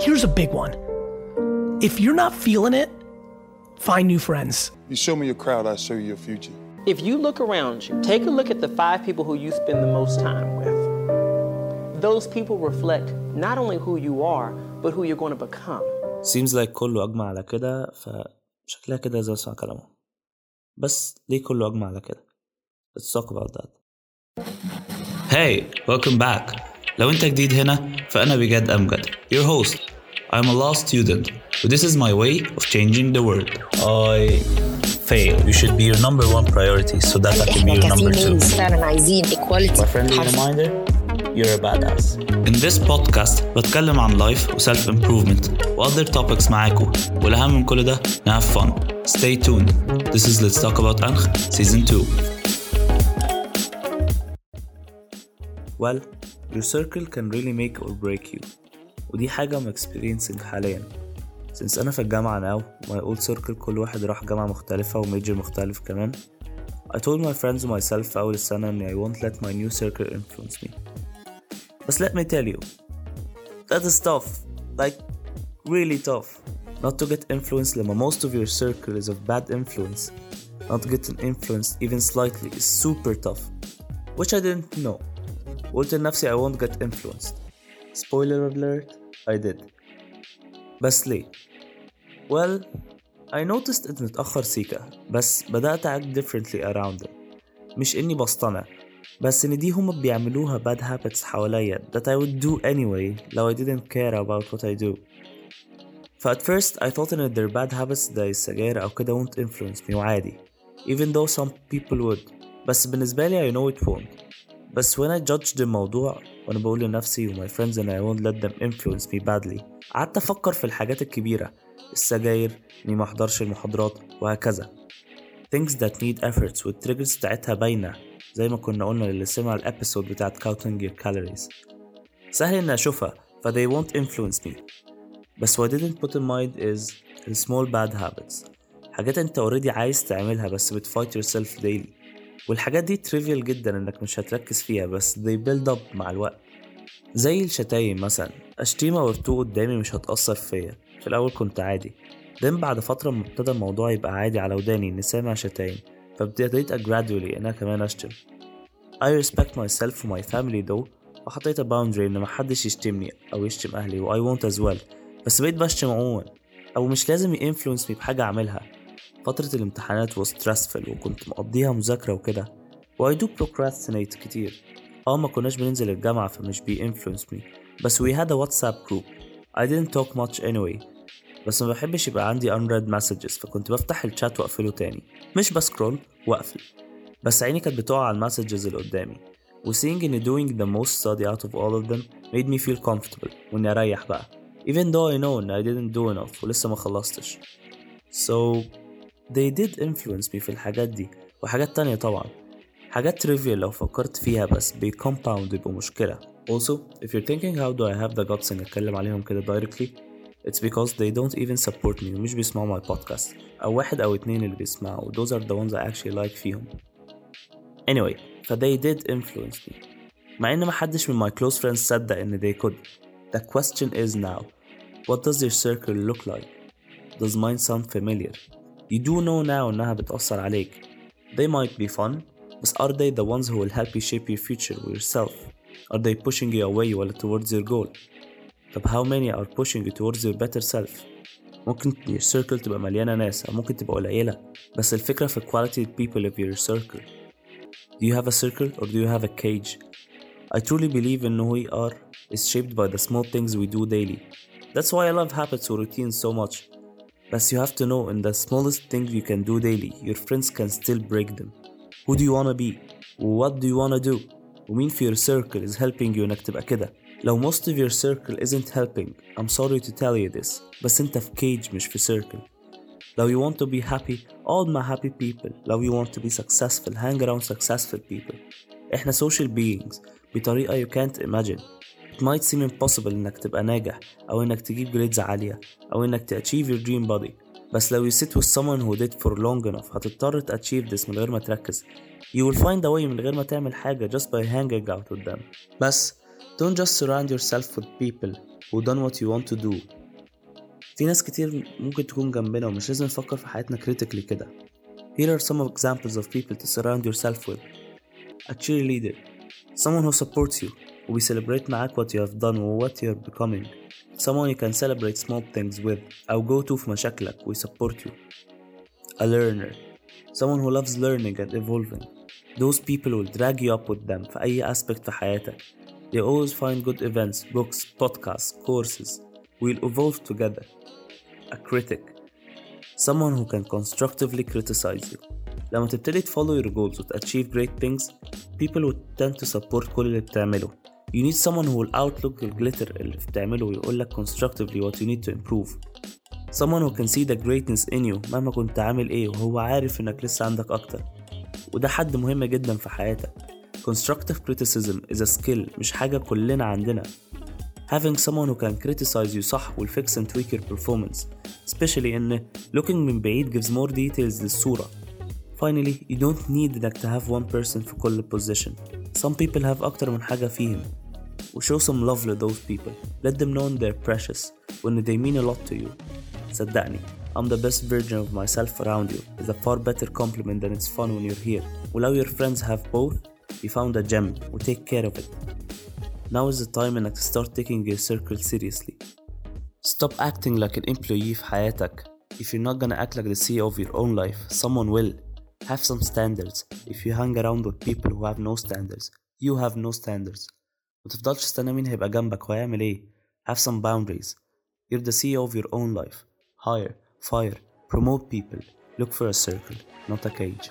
Here's a big one. If you're not feeling it, find new friends. You show me your crowd, I show you your future. If you look around you, take a look at the five people who you spend the most time with. Those people reflect not only who you are, but who you're going to become. seems like كله أجمع على كده فشكلها كده زي اسمع كلامه بس ليه كله أجمع على كده Let's talk about that Hey welcome back لو أنت جديد هنا فأنا بجد أمجد Your host I'm a law student but this is my way of changing the world I fail you should be your number one priority so that I can be احنا your number two كفيميلز فعلا عايزين equality My friendly حرف. reminder you're a badass In this podcast بتكلم عن life و self improvement و other topics معاكم والأهم من كل ده ن have fun Stay tuned This is Let's Talk About أنخ Season 2 Well, your circle can really make or break you ودي حاجة I'm experiencing حاليا Since أنا في الجامعة now my old circle كل واحد راح جامعة مختلفة وميجر مختلف كمان I told my friends and myself في أول السنة إني I won't let my new circle influence me But let me tell you, that is tough. Like, really tough. Not to get influenced لما most of your circle is of bad influence. Not getting influenced even slightly is super tough. Which I didn't know. قلت لنفسي I won't get influenced. Spoiler alert, I did. بس ليه؟ Well, I noticed إني متأخر سيكا بس بدأت act differently around it. مش إني بصطنع بس إن دي هما بيعملوها bad habits حواليا that I would do anyway لو I didn't care about what I do ف at first I thought إن their bad habits زي السجاير أو كده won't influence me وعادي even though some people would بس بالنسبة لي I know it won't بس when I judged الموضوع وأنا بقول لنفسي و my friends and I won't let them influence me badly قعدت أفكر في الحاجات الكبيرة السجاير إني ما أحضرش المحاضرات وهكذا. Things that need efforts والتريجرز بتاعتها باينة زي ما كنا قلنا للي سمع الابيسود بتاعت counting your calories. سهل إني أشوفها ف they won't influence me. بس what I didn't put in mind is the small bad habits. حاجات أنت already عايز تعملها بس بتفايت yourself daily. والحاجات دي trivial جدا إنك مش هتركز فيها بس they build up مع الوقت. زي الشتايم مثلا اشتيمة two قدامي مش هتأثر فيا. في الأول كنت عادي. then بعد فترة ما ابتدى الموضوع يبقى عادي على وداني إني سامع شتايم. فابتديت gradually أنا كمان أشتم. I respect myself و my family though. وحطيت boundary إن محدش يشتمني أو يشتم أهلي و I won't as well. بس بقيت بشتم عموما. أو مش لازم ي influence me بحاجة أعملها. فترة الامتحانات was stressful وكنت مقضيها مذاكرة وكده و I do procrastinate كتير آه ما كناش بننزل الجامعة فمش بي influence me بس we had a WhatsApp group I didn't talk much anyway بس ما بحبش يبقى عندي unread messages فكنت بفتح الشات واقفله تاني مش بسكرول واقفل بس عيني كانت بتقع على المسجز اللي قدامي و seeing إني doing the most study out of all of them made me feel comfortable وإني أريح بقى even though I know إن I didn't do enough ولسه ما خلصتش so they did influence me في الحاجات دي وحاجات تانية طبعا حاجات trivial لو فكرت فيها بس بي compound يبقوا مشكلة also if you're thinking how do I have the guts إني أتكلم عليهم كده directly It's because they don't even support me ومش بيسمعوا my podcast أو واحد أو اتنين اللي بيسمعوا those are the ones I actually like فيهم Anyway ف they did influence me مع إن محدش من my close friends صدق إن they could The question is now What does your circle look like? Does mine sound familiar? You do know now إنها بتأثر عليك They might be fun بس are they the ones who will help you shape your future with yourself? Are they pushing you away ولا towards your goal? طب how many are pushing you towards your better self ممكن your circle تبقى مليانة ناس أو ممكن تبقى قليلة بس الفكرة في quality people of your circle Do you have a circle or do you have a cage? I truly believe in who we are is shaped by the small things we do daily. That's why I love habits or routines so much. But you have to know in the smallest thing you can do daily, your friends can still break them. Who do you wanna be? What do you wanna do? ومين في your circle is helping you إنك تبقى كده؟ لو most of your circle isn't helping, I'm sorry to tell you this, بس انت في cage مش في circle. لو you want to be happy, all my happy people. لو you want to be successful, hang around successful people. احنا social beings بطريقة you can't imagine. It might seem impossible انك تبقى ناجح او انك تجيب grades عالية او انك ت achieve your dream body. بس لو you sit with someone who did for long enough هتضطر ت achieve this من غير ما تركز. You will find a way من غير ما تعمل حاجة just by hanging out with them. بس Don't just surround yourself with people who done what you want to do في ناس كتير ممكن تكون جنبنا ومش لازم نفكر في حياتنا critically كده Here are some examples of people to surround yourself with A cheerleader Someone who supports you who will celebrate معاك what you have done or what you are becoming Someone you can celebrate small things with أو go to في مشاكلك و support you A learner Someone who loves learning and evolving Those people will drag you up with them في أي aspect في حياتك They always find good events, books, podcasts, courses. We'll evolve together. A critic. Someone who can constructively criticize you. لما تبتدي follow your goals and achieve great things, people will tend to support كل اللي بتعمله. You need someone who will outlook the glitter اللي بتعمله ويقولك constructively what you need to improve. Someone who can see the greatness in you مهما كنت عامل إيه وهو عارف انك لسه عندك أكتر. وده حد مهم جدا في حياتك. Constructive criticism is a skill مش حاجة كلنا عندنا. Having someone who can criticize you صح will fix and tweak your performance especially إن looking من بعيد gives more details للصورة. Finally, you don't need إنك to have one person في كل position. Some people have أكتر من حاجة فيهم. و show some love to those people. Let them know they're precious وإن they mean a lot to you. صدقني I'm the best version of myself around you is a far better compliment than it's fun when you're here. ولو your friends have both, you found a gem و take care of it. Now is the time إنك start taking your circle seriously. Stop acting like an employee في حياتك. If you're not gonna act like the CEO of your own life, someone will. Have some standards. If you hang around with people who have no standards, you have no standards. متفضلش تستنى مين هيبقى جنبك وهيعمل ايه. Have some boundaries. You're the CEO of your own life. Hire, fire, promote people. Look for a circle, not a cage.